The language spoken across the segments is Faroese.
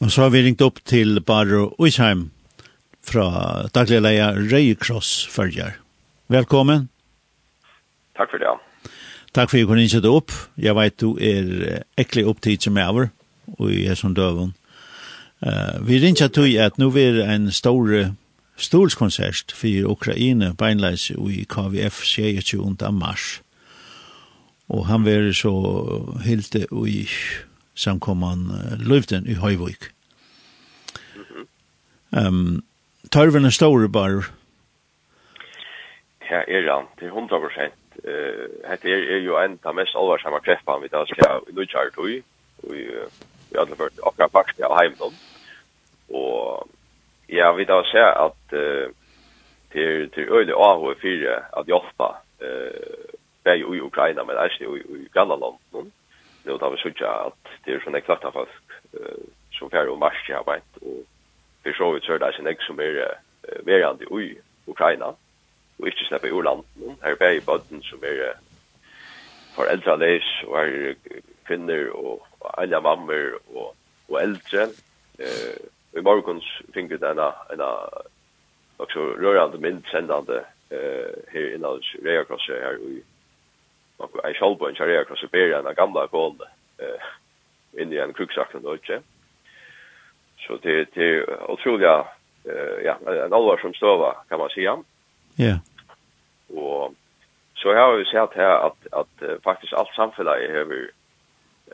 Og så har vi ringt opp til Baro Uisheim fra daglig leia Røykross følger. Velkommen. Takk for det, ja. Takk for at du kunne innsette opp. Jeg vet du er ekkelig opptid som jeg var, og jeg er som døven. Uh, vi ringer til at nå er en stor stolskonsert for Ukraina beinleis i KVF 22. mars. Og han var så helt i som kom han løyvden i Høyvøk. Mm -hmm. um, Tørven er store bare. Ja, er han. til 100 prosent. Uh, Hette er, er jo en av mest alvarsamme kreftene vi tar skal i Nødkjær tog. Og vi hadde ført akkurat faktisk av heimdom. Og ja, vi tar se at uh, til, til øyne av og fire at hjelpa uh, bare i Ukraina, men også i, i, i Grannland. Mm nu tar vi såg att det är såna klart av uh, som färre och mars jag vet och vi så vi såg där sen ex som är verande i Ukraina. Och inte snäppa i Orland här är i botten som är för äldre läs och är kvinnor och alla mammor och och äldre. Uh, i morgons fick vi denna en också rörande mindsendande uh, här innan Röda Korset här i och ei självbön ein jag across Siberia den gamla kolen eh in i en kruksack och då så det det otroliga eh ja en allvar som stova kan man säga ja. Og så har vi sett at at faktisk alt samfunnet samhället vi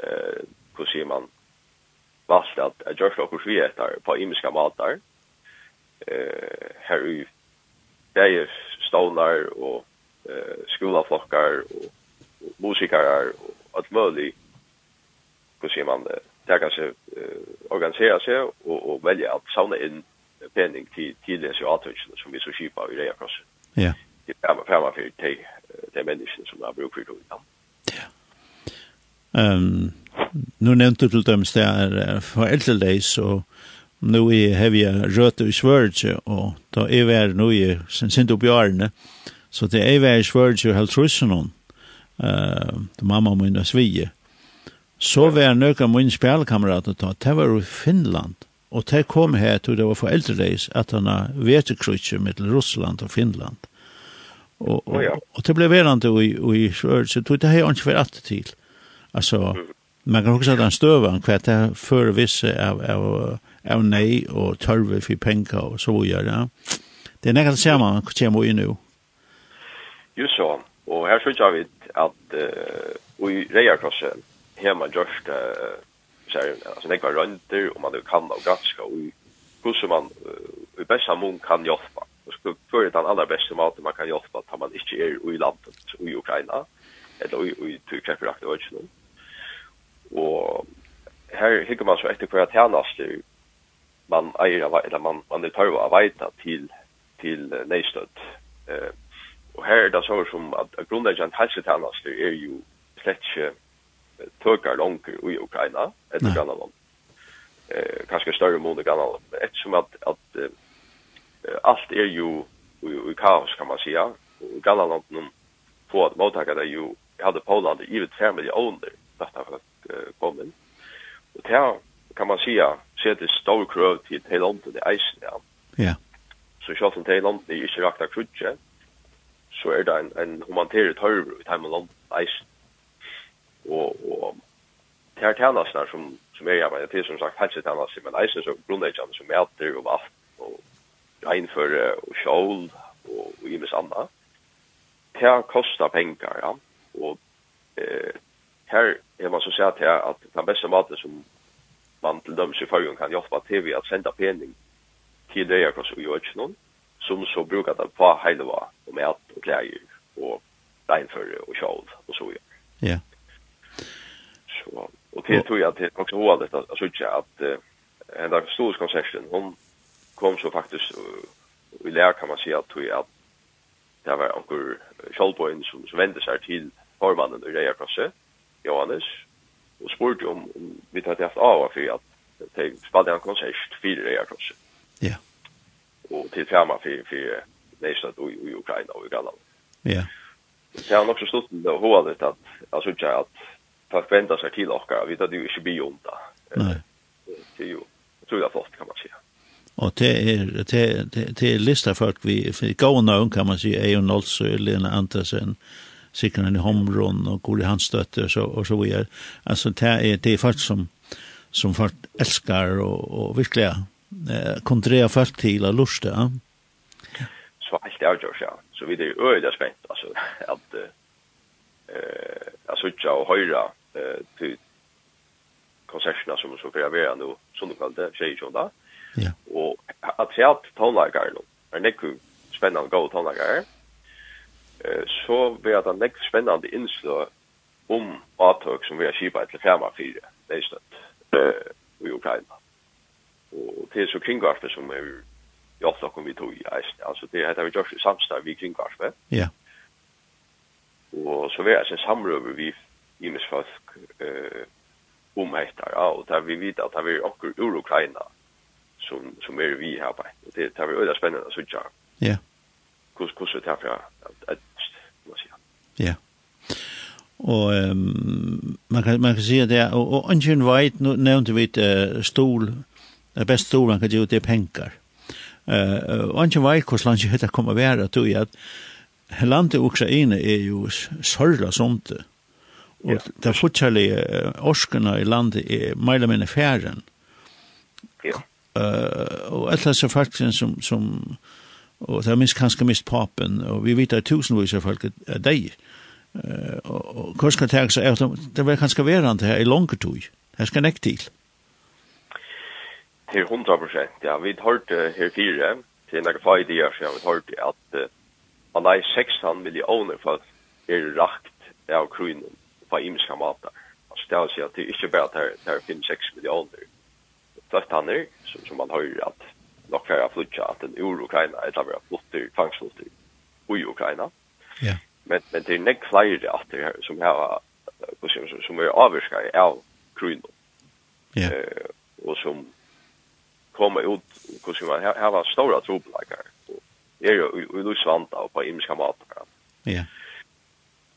eh hur ser man vast att att görs och vi är på imiska matar eh her i der er stolar og eh skolaflokkar og musikere og alt mulig, hva sier man, det kan se, uh, organisere seg og, og velge at savne inn pening til tidligere sjoatøkene som vi så kjipa i Reia Kross. Ja. Det er fremme for de, de menneskene som har brukt for det. Ja. Um, nu nevnte du til dem det er foreldreleis, og nu er hevja røte i svørge, og da er vi er nu i sin sint opp i årene, så det er vi er i svørge og helt russen om eh mamma min och svige. Så var några min spjallkammerat og ta, det var i Finland. Och det kom här till det var för at han har vetekrutcher med Ryssland och Finland. Och, och, og det blev verande i, i Sverige, så det här är inte för allt till. Alltså, man kan också att den støven, hva det er før visse av, av, av nej och tørve for penger och så vidare. Det är nästan samma man kommer i nu. Just så. Og her synes jeg vidt at uh, i Reiakrosset har man gjort uh, sær, altså nekva rønter, og man kan og ganska, og hvordan man uh, i besta mån kan hjelpa. Og så før den aller beste måten man kan hjelpa, at man ikke er i landet, i Ukraina, eller i, i Tyrkjefrakta og ikke. Og her hikker man så etter hver tjenester man eier, eller man, man er tørre å veita til, til uh, neistøtt. Uh, Og her er det sånn som at grunnleggen helsetjenester er jo slett ikke tøkar langer i Ukraina etter Nei. land. Eh, kanskje større mån i grann land. Ettersom at, at eh, alt er jo i, i kaos, kan man sija. Grann land på at mottakar er jo hadde Poland i 3 millioner dette for at uh, komme inn. Og det kan man sija sette stor krøv til til landet i eisen, ja. Ja. Så selv om til landet er ikke rakt av krutje, så er det en, en humanitære tørver i Time Alone Eisen. Og, og det er tjenestene som, som er hjemme, det er som sagt helsetjenestene, men Eisen så grunnleggende som mæter og vatt og regnføre og skjål og, og i imes anna. Det koster penger, ja. Og eh, her er man så sier til at den beste maten som man til dømes i fargen kan hjelpe til ved at sende pening til det jeg kan så gjøre ikke noen som så brukar det på hejleva och med att och kläder och regnföre och kjol och så vidare. Ja. Så, och det tror jag att det är också oavligt att söka att en dag historiska konserten, hon kom så faktiskt i lär kan man säga att tror jag att det var onkur kjolpoen som, som vände sig till formannen i rejarklasse, Johannes, og spurte om, om vi hade haft av för att de spelade en konsert fyra rejarklasse. Ja. Yeah och til framåt för for nästa då i Ukraina och i Granland. Ja. Så har också stått det hålet att alltså inte at folk väntar seg till och vi tar det jo ikke blir ont där. Nej. Det är ju tror jag fast kan man säga. Och det är det det det är lista folk vi går någon kan man säga noll så eller Andersen sikkerne i Homron og Gori Hansdøtter og så, og så videre. Altså, det er, det er folk som, som folk älskar og, og virkelig eh, kontrea folk till att lusta. ja? Så allt är ju Så Så vi det är öde spänt alltså att eh, alltså ikke å høyre eh, till konserterna som så fyrir vera nu sunnukvalde, tjejer ju då. Ja. Och att se att at tonleikar nu, er nekku spennande gode tonleikar, eh, så vi vera det nekku spännande inslag om atøk som vi har skipat till femma fyra. det är stött. eh, i Ukraina och det är så kringvarför som är i ofta kommer vi tog i alltså det heter vi just samstarv vi kringvarför ja. Och så vi är sen samrøver vi i med folk eh om etter, ja og der vi vet att vi och ur Ukraina som som er vi her på Og det det er veldig spännande så tjär ja. Hvordan kus det här at, må si. ja. Og um, man kan man kan se det og og ungen veit nu nevnte vi uh, stol det beste stora han kan gjøre, ut det är pengar. Uh, och inte var hur landet heter kommer være tror jag at landet Ukraina er jo sorgla sånt. Og ja. det fortfarande orskene i landet er mer eller mindre færen. Ja. Uh, og alt disse folkene som som og det er minst kanskje mist papen og vi vet at tusenvis av folk er deg. Uh, og och kurs kan ta seg? efter det var kanskje verande her i långt tid. Det ska näkt til. Mm til 100 prosent. ja. Vi har hørte her fire, til noen få ideer siden, vi hørt at uh, man er 16 millioner folk er rakt av kronen på imiske matar. Altså det er å si at det er ikke bare at det er 5-6 millioner fløttaner, som, som man hører at nok færre flytja at en ur-Ukraina er det bare flytter, tvangsflytter i Ukraina. Ja. Men, men det er nek flere at det her som, har, som, som er avvirska av kronen. Ja. Eh, og som komma ut hur ska man ha var stora troplikar. Är ju i Lusvanta och på Imska matar. Ja.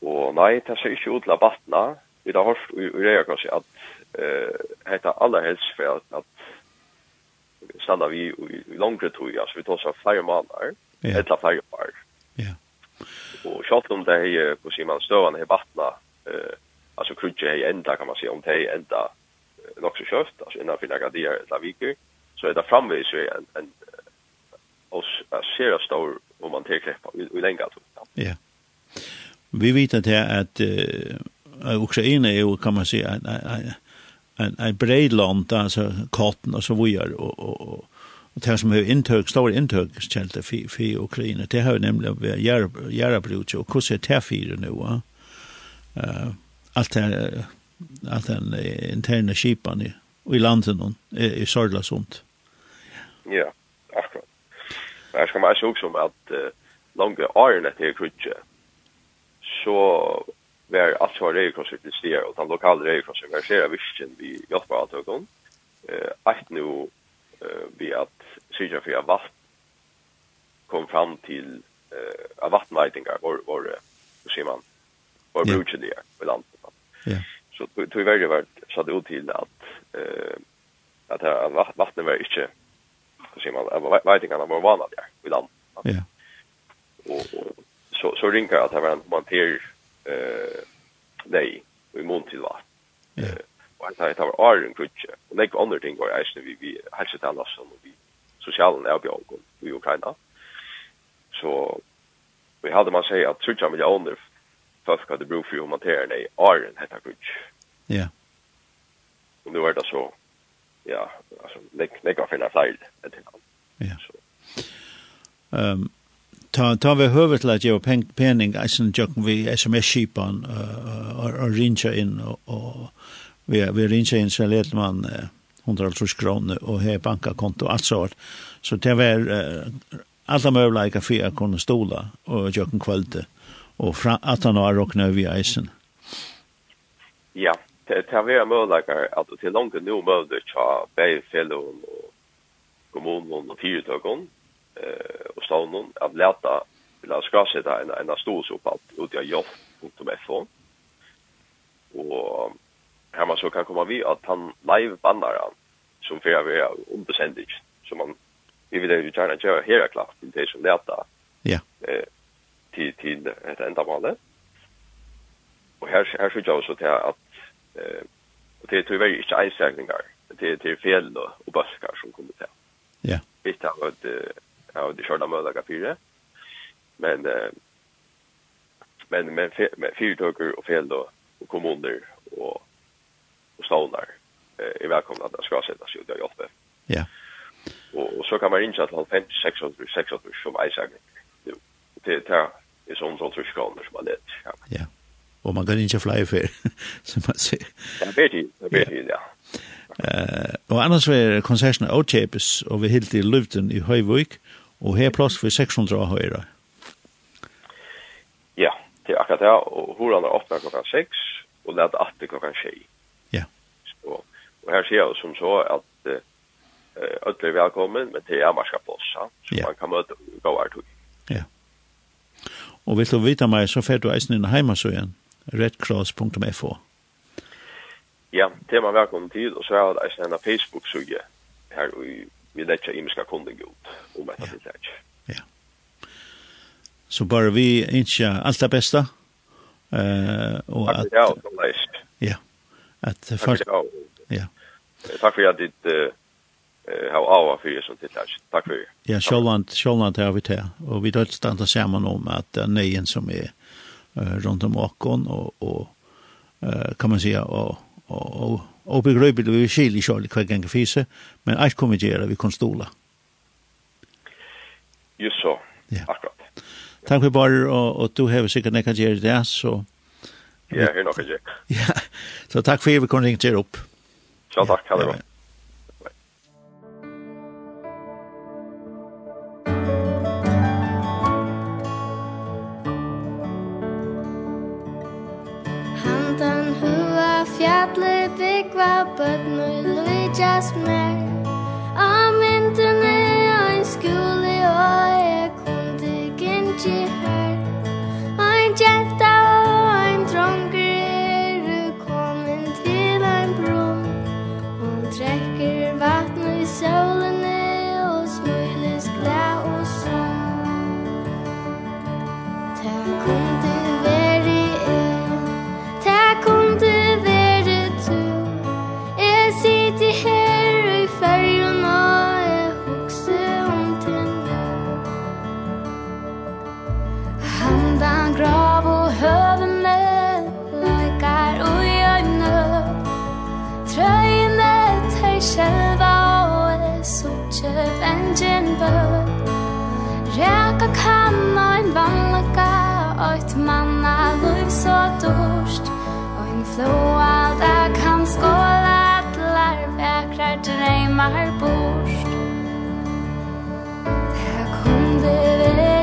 Och nej, det ser inte ut till vattna. Vi har hört i det kanske att eh heter alla helst för att att stanna vi i långre tog, alltså vi tar så flera månader, Ja. ett av färre år. Ja. Och tjatt om det här på Simon Stövan i vattna, eh, alltså krutje här ända kan man säga, om det är ända eh, nog så kört, alltså innan vi finna gardier eller viker så är det framvis ju en en oss ser stor om man tar grepp i länge alltså. Ja. Vi vet att det att uh, Ukraina er ju kan man si, en en en bred land alltså katten och så vidare och och och det som er inntøk, stora intag källor för för Ukraina det har nämligen gör göra bruk och hur ser det för nu va? Eh allt det allt den interna skipan i landet någon är sådär sånt. Ja, akkurat. Men jeg skal meg ikke også om at uh, lange årene til krutje, så var alt som var reikonsertet til stier, og den lokale reikonsertet var flere visken vi hjelper av tøkken. Uh, Eit nå uh, vi at Syrja Fyra Vatt kom fram til uh, av vattnveitinger, vår, vår, hva sier man, vår yeah. brukje der, i landet. Ja. Så tog vi veldig vært satt ut til at, uh, at vattnet var ikke så ser man värdingarna var vana där i land. Ja. Och så så rinkar att det var en monter eh nej i månad va. Ja. Och att det var Iron Kutche. Och det andra ting var ju vi vi hälsade till oss och vi sociala erbjudanden i Ukraina. Så vi hade man säga att 30 miljoner folk hade bruk för att hantera det i Iron heter Kutche. Ja. Och nu är det så ja, alltså lägg lägg av finna flyg det till han. Ja. Så. um, ta ta vi hövet lätt ju peng penning isen jocken vi SMS sheep uh, och uh, rinja in och vi vi rinja in så lätt man uh, 150 kronor och här bankakonto allt sånt. Så det var uh, alla möjliga för att kunna stola och jocken kvällte och fra, att han har rocknat över eisen. Ja, det det är möjligt att till långt nu möjligt att bäj fällon och kommunen och fyrtögon eh och stånden att lätta vill ska se en en stor sopalt ut i jobb.fo och här man så kan komma vi att han live bandar han som för vi är undersändigt som man vi vill ju gärna göra här är klart till det som lätta ja. eh till till ett ändamål och här här så jag så till att Eh och det tror jag inte isagningar. Det det är fel och och baskar som kommer till. Ja. Visst har det ja, det körda möjliga fyra. Men eh men men med fyrtåker och fel då och kommuner och och stålar eh är välkomna att ska sättas ut och jobba. Ja. Och, och så kan man ringa till 5 600 600 som isagning. Det det är sånt som tror jag som man det. Ja. ja og man kan ikke fly for, som man sier. Det er bedre, det er bedre, ja. Uh, og annars var konserten avtjepes, og vi hilt i luften i Høyvøk, og her plass for 600 høyre. Ja, det er akkurat det, og horan er åpnet klokka 6, og det er alltid klokka 6. Ja. Så, og her sier jeg som så at uh, ødler velkommen, men det er marska plass, så ja. man kan møte gå her tog. Ja. Og vil du vite meg, så fer du eisen inn hjemme så igjen? Ja redcross.fo. Ja, det man velkommen til, og så er det en Facebook-sugge her, og vi letja imiska kunding ut, om etter det letja. Ja. Så bare vi innskja alt det beste, uh, og at... Takk for det, og sånn leis. Ja. At, Takk for det, og... Ja. Takk for at ditt har av för er som tittar. Tack för er. Ja, självant, självant har vi til. Og vi dödstandar sammen om at det är nejen som är eh, runt om åkon och, och eh, kan man säga och, och, och, och begröjbigt vi skiljer kärlek kvar gånger fysa men allt kommer göra vi kan stola Just så, ja. akkurat Tack för bara och, och du har säkert nekad göra det så Ja, hur nog Ja, så tack för att vi kunde ringa er upp. Så tack. Ha det bra. Fjallet byggva bøtt, nu lujtjast mer Av myndene og en skola Reka kann ein vannlega Oit manna luiv så dorst Oin floa da kan skåla Atlar vekrar dreymar bort Det kunde vera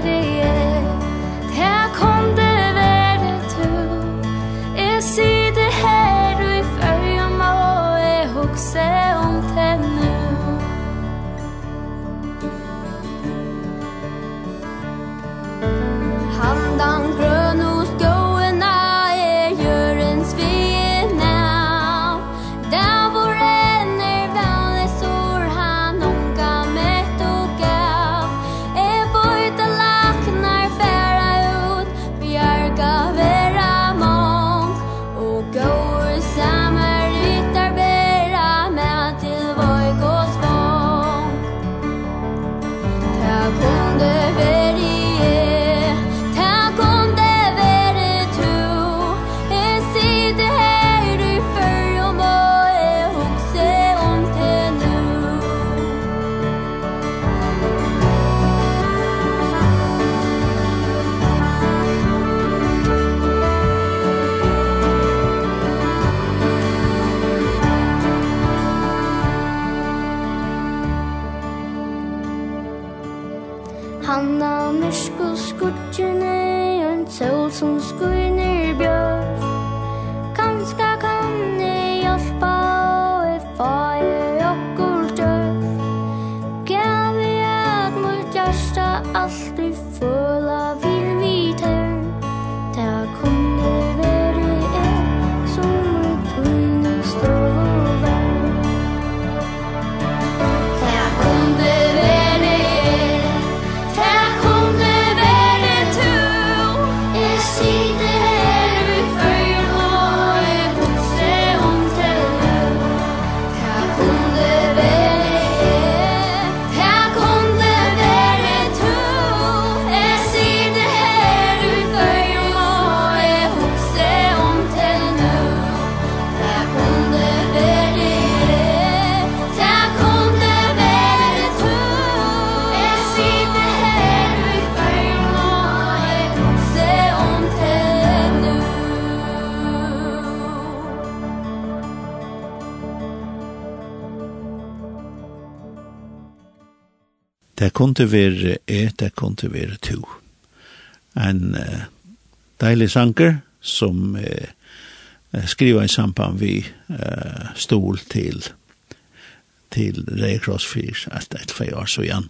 过。Han har myrsk og skortjene, en sol som skoiner bjørn. Det kunne være et, det kunne være to. En uh, deilig sanker som uh, skriver i samband vi uh, stol til til Ray Cross 4, at det er år så igjen.